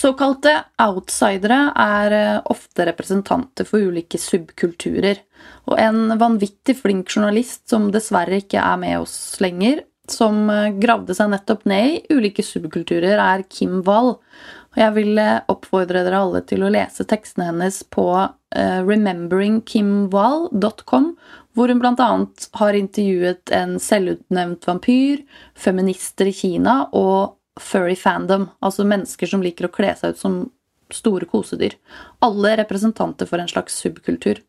Såkalte outsidere er eh, ofte representanter for ulike subkulturer. Og en vanvittig flink journalist som dessverre ikke er med oss lenger, som eh, gravde seg nettopp ned i ulike subkulturer, er Kim Wall. Og jeg vil eh, oppfordre dere alle til å lese tekstene hennes på rememberingkimwall.com, hvor hun bl.a. har intervjuet en selvutnevnt vampyr, feminister i Kina og furry fandom, altså mennesker som liker å kle seg ut som store kosedyr. Alle representanter for en slags subkultur.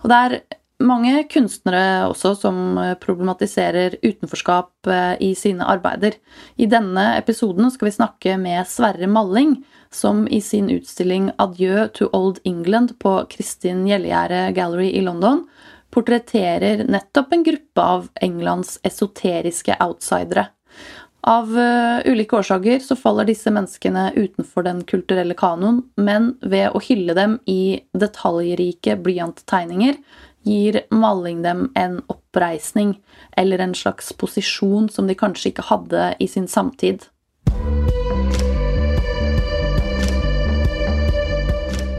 Og det er mange kunstnere også som eh, problematiserer utenforskap eh, i sine arbeider. I denne episoden skal vi snakke med Sverre Malling, som i sin utstilling 'Adjø to Old England' på Kristin Gjellegjerde Gallery i London portretterer nettopp en gruppe av Englands esoteriske outsidere. Av uh, ulike årsaker så faller disse menneskene utenfor den kulturelle kanoen, men ved å hylle dem i detaljrike blyanttegninger gir maling dem en oppreisning eller en slags posisjon som de kanskje ikke hadde i sin samtid.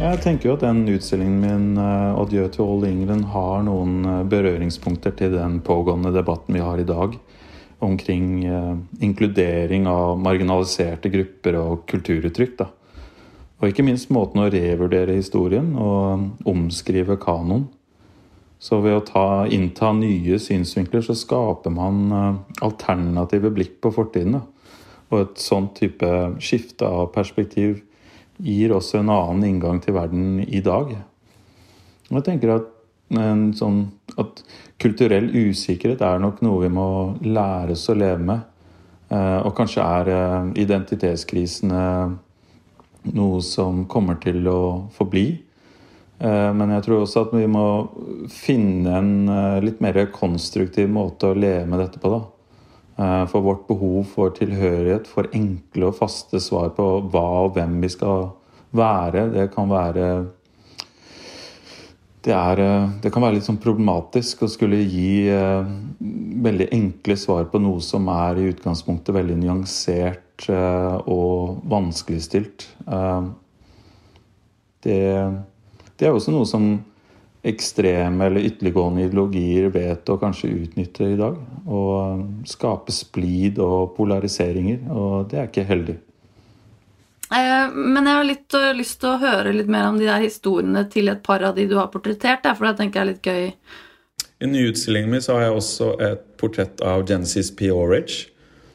Jeg tenker jo at den utstillingen min, uh, 'Adjø til Old England', har noen uh, berøringspunkter til den pågående debatten vi har i dag omkring uh, inkludering av marginaliserte grupper og kulturuttrykk. Da. Og ikke minst måten å revurdere historien og omskrive kanon så ved å ta, innta nye synsvinkler, så skaper man eh, alternative blikk på fortiden. Og et sånt type skifte av perspektiv gir også en annen inngang til verden i dag. Og jeg tenker at, sånn, at kulturell usikkerhet er nok noe vi må lære oss å leve med. Eh, og kanskje er eh, identitetskrisene noe som kommer til å forbli. Eh, men jeg tror også at vi må finne en eh, litt mer konstruktiv måte å leve med dette på. da. Eh, for vårt behov for tilhørighet, for enkle og faste svar på hva og hvem vi skal være, det kan være det, er, det kan være litt sånn problematisk å skulle gi veldig enkle svar på noe som er i utgangspunktet veldig nyansert og vanskeligstilt. det det er også noe som ekstreme eller ytterliggående ideologier vet å kanskje utnytte i dag. Og skape splid og polariseringer. Og det er ikke heldig. Eh, men jeg har litt uh, lyst til å høre litt mer om de der historiene til et par av de du har portrettert. For det tenker jeg er litt gøy. I nyutstillingen min så har jeg også et portrett av Genesis P. Orridge.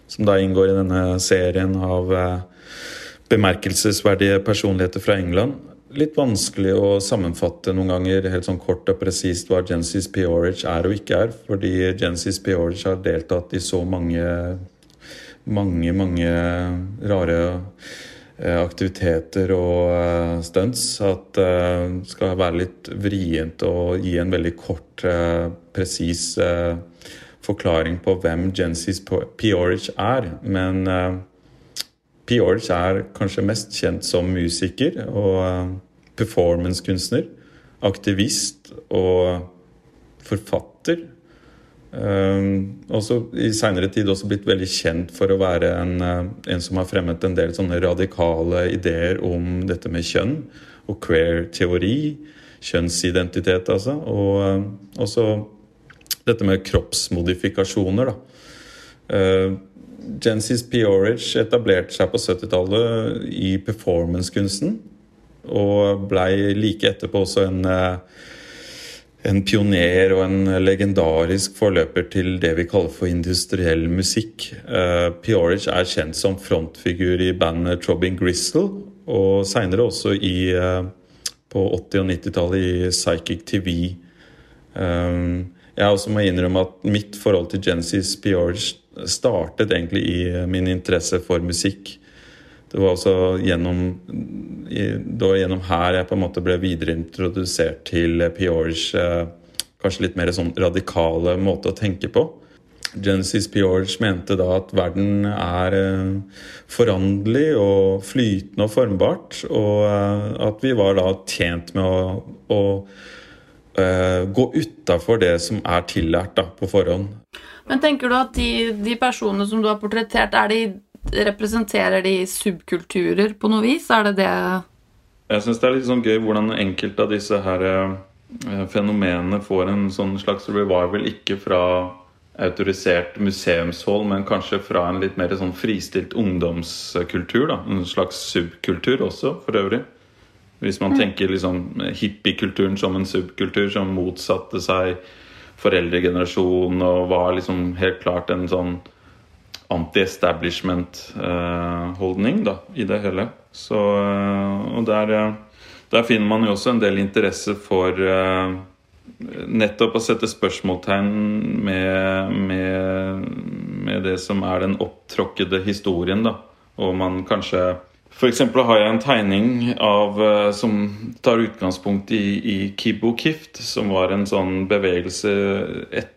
Som da inngår i denne serien av uh, bemerkelsesverdige personligheter fra England litt vanskelig å sammenfatte noen ganger helt sånn kort og presist hva Genesis P. Orridge er og ikke er. Fordi Genesis P. Orridge har deltatt i så mange, mange, mange rare eh, aktiviteter og uh, stunts at det uh, skal være litt vrient å gi en veldig kort, presis forklaring på hvem Genesis Peorich er. Men Peorich er kanskje mest kjent som musiker og performancekunstner, aktivist og forfatter. Um, også I seinere tid også blitt veldig kjent for å være en, uh, en, som har fremmet en del sånne radikale ideer om dette med kjønn og queer-teori. Kjønnsidentitet, altså. Og uh, også dette med kroppsmodifikasjoner. da. Uh, Jensis P. Etablerte seg på 70-tallet i performancekunsten. Og blei like etterpå også en, eh, en pioner og en legendarisk forløper til det vi kaller for industriell musikk. Uh, Peorage er kjent som frontfigur i bandet Trobin Gristle, og seinere også i, uh, på 80- og 90-tallet i Psychic TV. Um, jeg også må innrømme at mitt forhold til Genesis Pioric startet egentlig i min interesse for musikk. Det var også gjennom, det var gjennom her jeg på en måte ble videreintrodusert til Piorge eh, kanskje litt mer sånn radikale måte å tenke på. Genesis Piorge mente da at verden er eh, foranderlig og flytende og formbart, og eh, at vi var da tjent med å, å gå utafor det som er tillært da, på forhånd. Men tenker du at de, de personene som du har portrettert, er de Representerer de subkulturer på noe vis? Er det det Jeg syns det er litt sånn gøy hvordan enkelte av disse her eh, fenomenene får en sånn slags revival, ikke fra autorisert museumshold, men kanskje fra en litt mer sånn fristilt ungdomskultur. da, En slags subkultur også, for øvrig. Hvis man tenker liksom hippiekulturen som en subkultur som motsatte seg foreldregenerasjonen og var liksom helt klart en sånn anti-establishment-holdning da, i det hele. Så, og der, der, finner man jo også en del interesse for nettopp å sette spørsmålstegn med, med, med, det som er den opptråkkede historien. da, Og man kanskje F.eks. har jeg en tegning av, eh, som tar utgangspunkt i, i Kibo Kift, som var en sånn bevegelse etter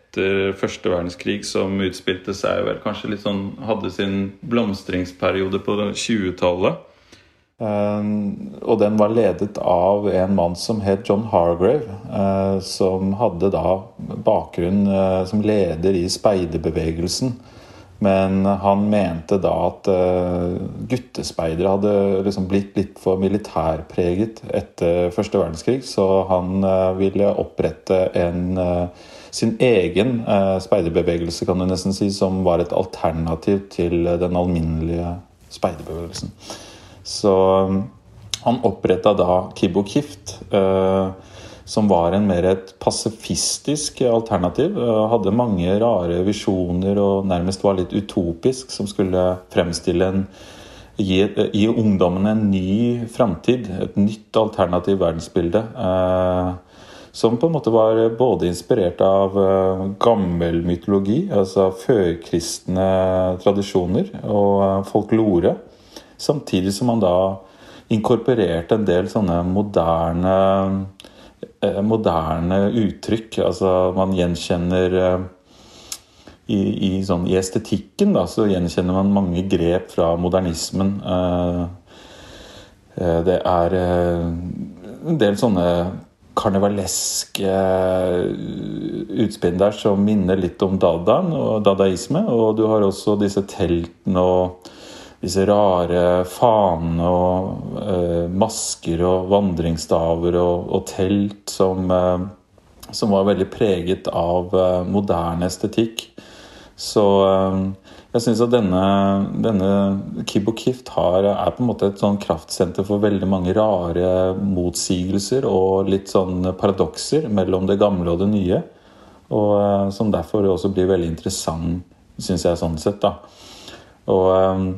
første verdenskrig som utspilte seg vel kanskje litt sånn Hadde sin blomstringsperiode på 20-tallet. Um, og den var ledet av en mann som het John Hargrave, uh, som hadde da bakgrunn uh, som leder i speiderbevegelsen. Men han mente da at uh, guttespeidere hadde liksom blitt litt for militærpreget etter første verdenskrig, så han ville opprette en, sin egen speiderbevegelse, kan du nesten si, som var et alternativ til den alminnelige speiderbevegelsen. Så um, han oppretta da Kibo Kift, uh, som var en mer et pasifistisk alternativ. Uh, hadde mange rare visjoner og nærmest var litt utopisk, som skulle fremstille en Gi, gi ungdommen en ny framtid, et nytt alternativ verdensbilde. Eh, som på en måte var både inspirert av eh, gammel mytologi, altså førkristne tradisjoner, og eh, folklore. Samtidig som man da inkorporerte en del sånne moderne, eh, moderne uttrykk. Altså man gjenkjenner eh, i, i, sånn, i, estetikken da, så gjenkjenner man mange grep fra modernismen. Eh, det er en del sånne karnevaleske utspinn der som minner litt om dadaen og dadaisme. Og du har også disse teltene og disse rare fanene og eh, masker og vandringsstaver og, og telt som, eh, som, var veldig preget av eh, moderne estetikk. Så eh, jeg syns at denne, denne Kibbo Kift har, er på en måte et sånn kraftsenter for veldig mange rare motsigelser og litt sånn paradokser mellom det gamle og det nye. Og eh, som derfor også blir veldig interessant, syns jeg, sånn sett. da. Og eh,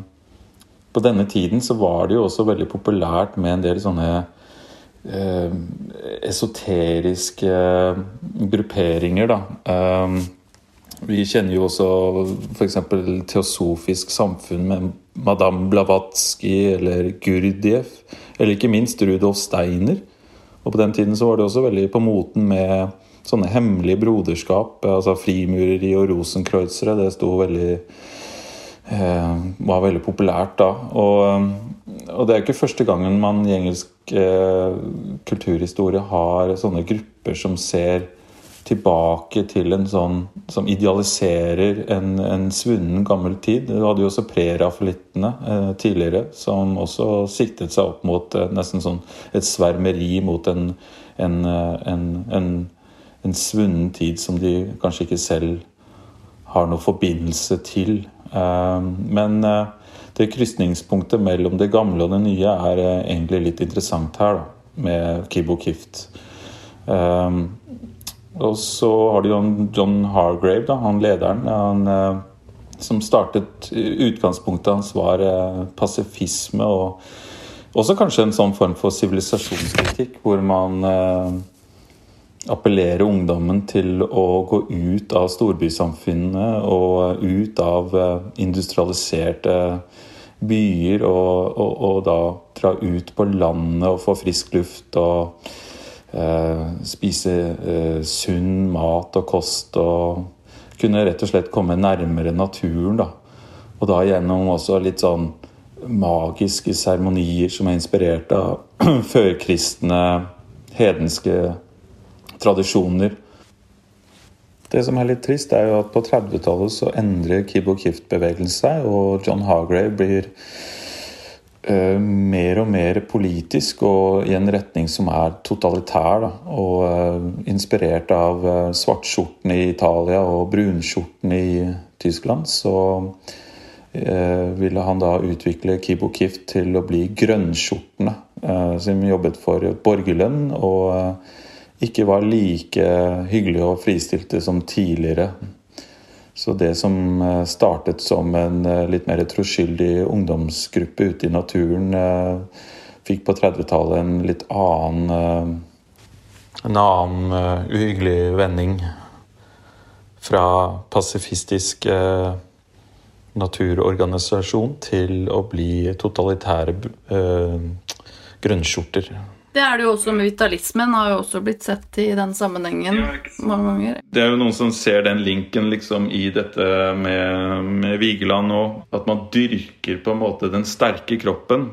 på denne tiden så var det jo også veldig populært med en del sånne eh, esoteriske eh, grupperinger, da. Eh, vi kjenner jo også f.eks. Teosofisk samfunn med Madame Blavatsky eller Gurdjieff. Eller ikke minst Rudolf Steiner. Og på den tiden så var det også veldig på moten med sånne hemmelige broderskap. altså Frimureri og rosenkreuzere. Det sto veldig var veldig populært da. Og, og, det er ikke første gangen man i engelsk eh, kulturhistorie har sånne grupper som ser tilbake til en sånn som idealiserer en, en svunnen gammel tid. Du hadde jo også prerafalittene eh, tidligere, som også siktet seg opp mot eh, nesten sånn et svermeri mot en, en, eh, en, en svunnen tid som de kanskje ikke selv har noen forbindelse til. Ehm, men eh, det krysningspunktet mellom det gamle og det nye er eh, egentlig litt interessant her, da, med Kibo Kift. Ehm, og så har de John Hargrave, da, han lederen. Han, eh, som startet Utgangspunktet hans var pasifisme og også kanskje en sånn form for sivilisasjonskritikk, hvor man appellere ungdommen til å gå ut av storbysamfunnet og ut av eh, industrialiserte byer, og, og, og da dra ut på landet og få frisk luft og eh, spise eh, sunn mat og kost og kunne rett og slett komme nærmere naturen. da. Og da gjennom også litt sånn magiske seremonier som er inspirert av førkristne, hedenske tradisjoner. Det som er litt trist, er jo at på 30-tallet så endrer Kibbo Kift-bevegelsen seg, og John Hargrave blir uh, mer og mer politisk og i en retning som er totalitær. Da, og uh, inspirert av uh, svartskjortene i Italia og brunskjortene i Tyskland. Så ville han da utvikle Kibo Kift til å bli grønnskjortene, som jobbet for borgerlønn. og ikke var like hyggelige og fristilte som tidligere. Så det som eh, startet som en eh, litt mer troskyldig ungdomsgruppe ute i naturen, eh, fikk på 30-tallet en litt annen En annen uhyggelig vending. Fra pasifistisk naturorganisasjon til å bli totalitære grønnskjorter. Det er det jo også med vitalismen, har jo også blitt sett i den sammenhengen ja, mange ganger. Det er jo noen som ser den linken liksom i dette med, med Vigeland òg. at man dyrker på en måte den sterke kroppen.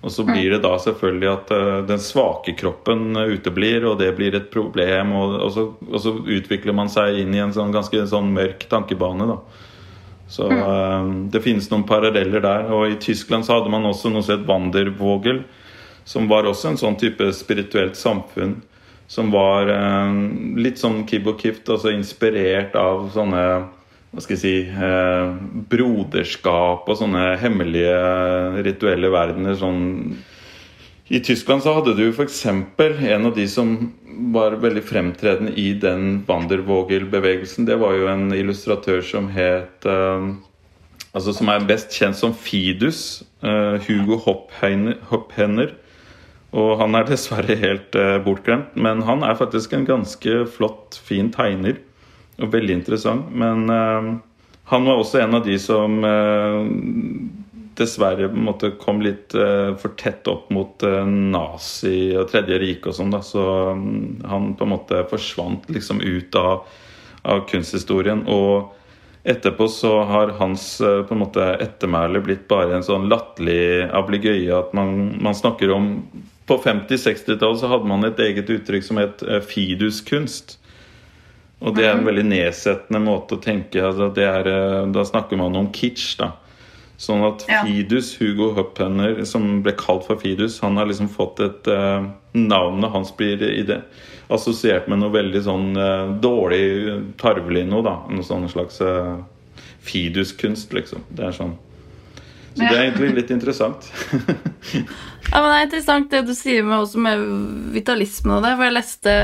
Og så blir det da selvfølgelig at uh, den svake kroppen uteblir, og det blir et problem. Og, og, så, og så, utvikler man seg inn i en sånn ganske sånn mørk tankebane. da. Så uh, det finnes noen paralleller der. Og i Tyskland så hadde man også noe som het Wandervogel som var også en sånn type spirituelt samfunn. Som var eh, litt sånn Kib og Kift, altså inspirert av sånne hva skal jeg si eh, broderskap og sånne hemmelige rituelle verdener. sånn i Tyskland så hadde du f.eks. en av de som var veldig fremtredende i den Wandervogel-bevegelsen. Det var jo en illustratør som het uh, Altså som er best kjent som Fidus. Uh, Hugo Hopphenner. Og han er dessverre helt uh, bortglemt, men han er faktisk en ganske flott, fin tegner. Og veldig interessant. Men uh, han var også en av de som uh, dessverre på en måte kom litt for tett opp mot nazi og Tredje rike og sånn. Så um, han på en måte forsvant liksom ut av, av kunsthistorien. og Etterpå så har hans på en måte ettermæle blitt bare en sånn latterlig abligøye. At man, man snakker om på 50-60-tallet så hadde man et eget uttrykk som het eh, fiduskunst. Og det er en mhm. veldig nedsettende måte å tenke altså er, eh, Da snakker man om kitsch. da Sånn at Fidus, Hugo Huppenner, som ble kalt for Fidus, han har liksom fått et uh, Navnet hans blir i det assosiert med noe veldig sånn uh, dårlig, tarvelig noe, da. Noe sånn slags uh, Fidus-kunst, liksom. Det er sånn så det er egentlig litt interessant. ja, men Det er interessant det du sier med, også med vitalismen og det. For jeg leste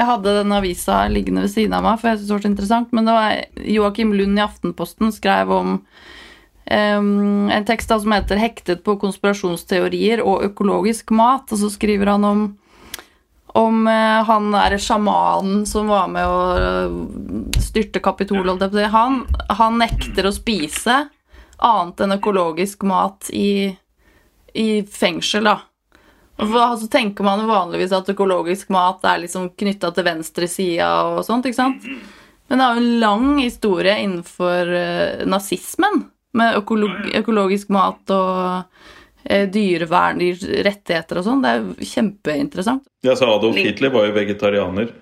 Jeg hadde den avisa liggende ved siden av meg, for jeg synes det var så interessant. Men det var Joakim Lund i Aftenposten skrev om um, en tekst da, som heter 'Hektet på konspirasjonsteorier og økologisk mat'. Og så skriver han om om uh, han er sjamanen som var med å uh, styrte Kapitol. Han, han nekter å spise annet enn økologisk mat i, i fengsel, da. Og så tenker man vanligvis at økologisk mat er liksom knytta til venstresida og sånt, ikke sant? Men det er jo en lang historie innenfor uh, nazismen med økolog økologisk mat og dyrevern, rettigheter og sånn. Det er kjempeinteressant. Ja, så Adolf Hitler var jo vegetarianer.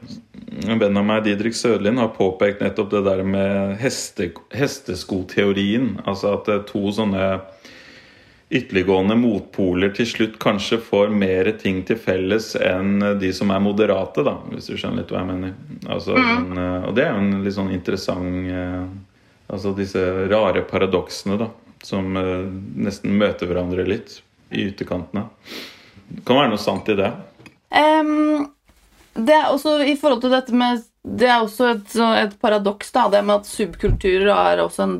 En venn av meg, Didrik Sødlin, har påpekt nettopp det der med heste, hesteskoteorien. Altså at to sånne ytterliggående motpoler til slutt kanskje får mer ting til felles enn de som er moderate, da, hvis du skjønner litt hva jeg mener. Altså, mm. men, og det er jo en litt sånn interessant eh, Altså disse rare paradoksene, da, som eh, nesten møter hverandre litt i ytterkantene. Det kan være noe sant i det. Um, det er også i forhold til dette med Det er også et, et paradoks, da, det med at subkulturer har også en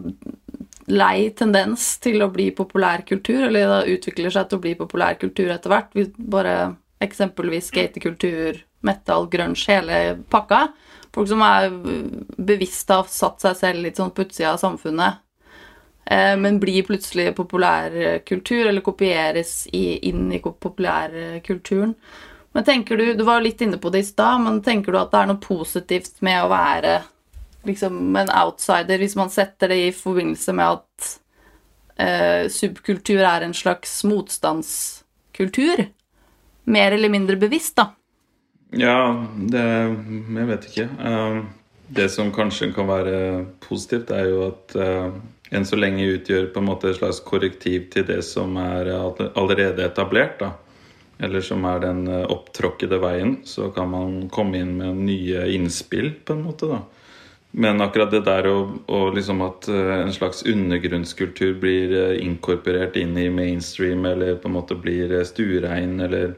lei tendens til å bli populærkultur, eller det utvikler seg til å bli populærkultur etter hvert. Vi bare eksempelvis skatekultur, metal, grunge, hele pakka. Folk som er bevisst har satt seg selv litt sånn på utsida av samfunnet, men blir plutselig populærkultur, eller kopieres inn i populærkulturen. Men tenker du, Du var litt inne på det i stad, men tenker du at det er noe positivt med å være liksom en outsider, hvis man setter det i forbindelse med at eh, subkultur er en slags motstandskultur? Mer eller mindre bevisst, da? Ja, det Jeg vet ikke. Det som kanskje kan være positivt, er jo at enn så lenge utgjør på en måte et slags korrektiv til det som er allerede etablert. da. Eller som er den uh, opptråkkede veien. Så kan man komme inn med nye innspill, på en måte. da. Men akkurat det der og, liksom at uh, en slags undergrunnskultur blir inkorporert inn i mainstream, eller på en måte blir stuerein, eller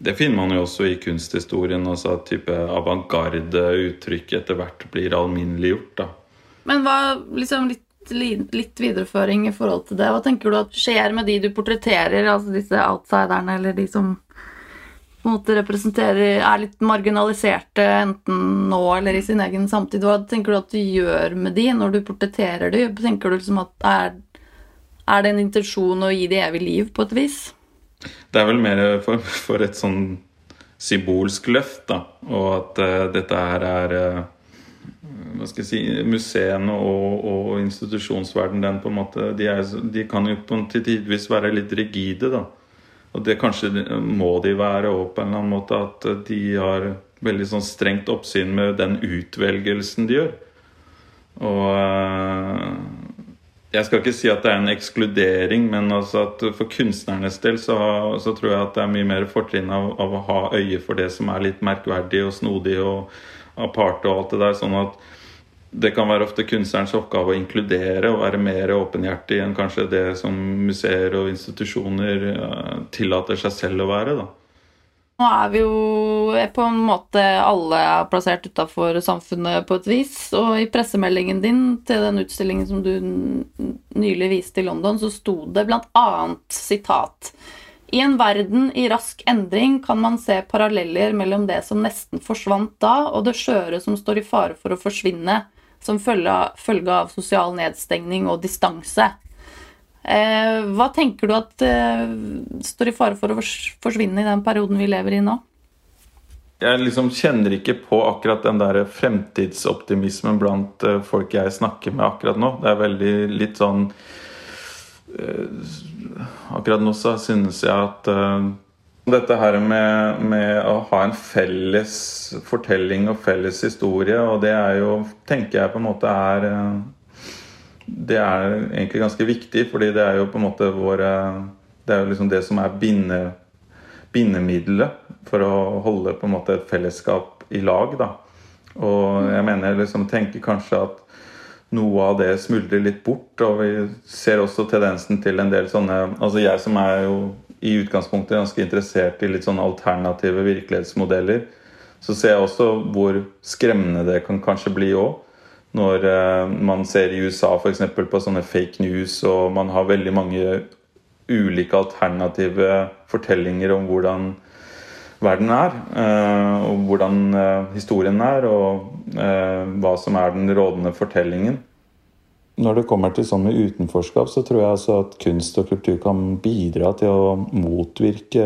det finner man jo også i kunsthistorien. altså At type avantgarde uttrykk etter hvert blir alminneliggjort. da. Men hva, liksom litt, litt, videreføring i forhold til det. Hva tenker du at skjer med de du portretterer, altså disse outsiderne, eller de som på en måte representerer, er litt marginaliserte enten nå eller i sin egen samtid? Hva tenker du at du gjør med de når du portretterer de? Tenker du liksom at er, er det en intensjon å gi de evig liv, på et vis? Det er vel mer for, for et sånn symbolsk løft, da. Og at uh, dette her er uh, hva skal jeg si, Museene og, og institusjonsverden den på en måte, de, er, de kan jo en tidvis være litt rigide. da. Og det kanskje må de være òg på en eller annen måte. At de har veldig sånn strengt oppsyn med den utvelgelsen de gjør. Og uh, jeg skal ikke si at det er en ekskludering, men altså at for kunstnernes del så, så, tror jeg at det er mye mer fortrinn av, av, å ha øye for det som er litt merkverdig og snodig og aparte og alt det der. sånn at det kan være ofte kunstnerens oppgave å inkludere og være mer åpenhjertig enn kanskje det som museer og institusjoner uh, tillater seg selv å være. da. Nå er vi jo på en måte alle plassert utafor samfunnet på et vis. Og i pressemeldingen din til den utstillingen som du nylig viste i London, så sto det blant annet sitat i en verden i rask endring kan man se paralleller mellom det som nesten forsvant da, og det skjøre som står i fare for å forsvinne som følge av sosial nedstengning og distanse. Eh, hva tenker du at eh, står i fare for å forsvinne i den perioden vi lever i nå? Jeg liksom kjenner ikke på akkurat den der fremtidsoptimismen blant eh, folk jeg snakker med akkurat nå. Det er veldig litt sånn Akkurat nå så synes jeg at dette her med, med, å ha en felles fortelling og felles historie, og det er jo, tenker jeg på en måte er det er egentlig ganske viktig, fordi det er jo på en måte våre Det er jo liksom det som er binde, bindemiddelet for å holde på en måte et fellesskap i lag. da. Og jeg mener liksom tenker kanskje at noe av det smuldrer litt bort. Og vi ser også tendensen til en del sånne Altså jeg som er jo i utgangspunktet ganske interessert i litt sånne alternative virkelighetsmodeller, så ser jeg også hvor skremmende det kan kanskje bli òg. Når eh, man ser i USA f.eks. på sånne fake news, og man har veldig mange ulike alternative fortellinger om hvordan verden er. Eh, og hvordan eh, historien er, og hva som er den rådende fortellingen. Når det kommer til sånn med utenforskap, så tror jeg altså at kunst og kultur kan bidra til å motvirke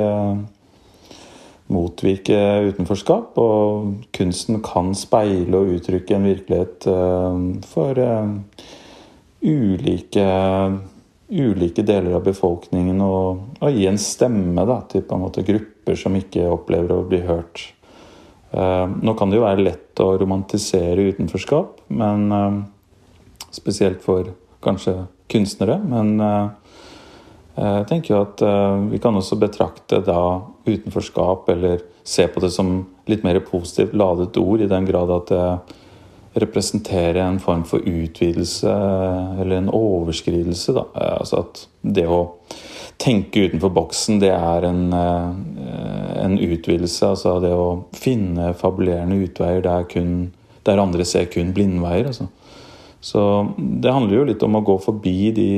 motvirke utenforskap. Og kunsten kan speile og uttrykke en virkelighet eh, for eh, ulike, ulike deler av befolkningen. Og, og, gi en stemme da, til på en måte grupper som ikke opplever å bli hørt. Eh, nå kan det jo være lett å romantisere utenforskap, men spesielt for kanskje kunstnere. men Eh, jeg tenker jo at eh, vi kan også betrakte da utenforskap, eller se på det som litt mer positivt ladet ord, i den grad at det representerer en form for utvidelse eller en overskridelse. Da. Eh, altså at det å tenke utenfor boksen, det er en, en utvidelse. Altså det å finne fabulerende utveier der, kun, der andre ser kun blindveier. Altså. Så det handler jo litt om å gå forbi de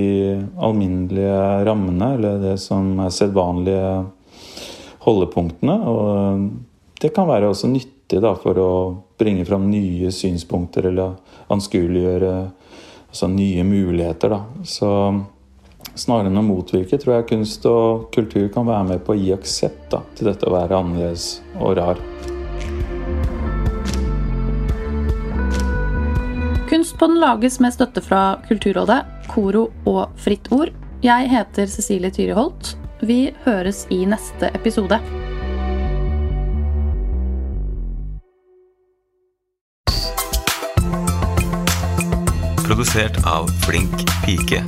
alminnelige rammene, eller det som er sedvanlige holdepunktene. Og det kan være også nyttig da, for å bringe fram nye synspunkter eller anskueliggjøre altså nye muligheter. Da. Så snarere enn å motvirke, tror jeg kunst og kultur kan være med på å gi aksept da, til dette å være annerledes og rar. Kunstpodden lages med støtte fra Kulturrådet, Koro og Fritt Ord. Jeg heter Cecilie Tyriholt. Vi høres i neste episode. Produsert av Flink pike.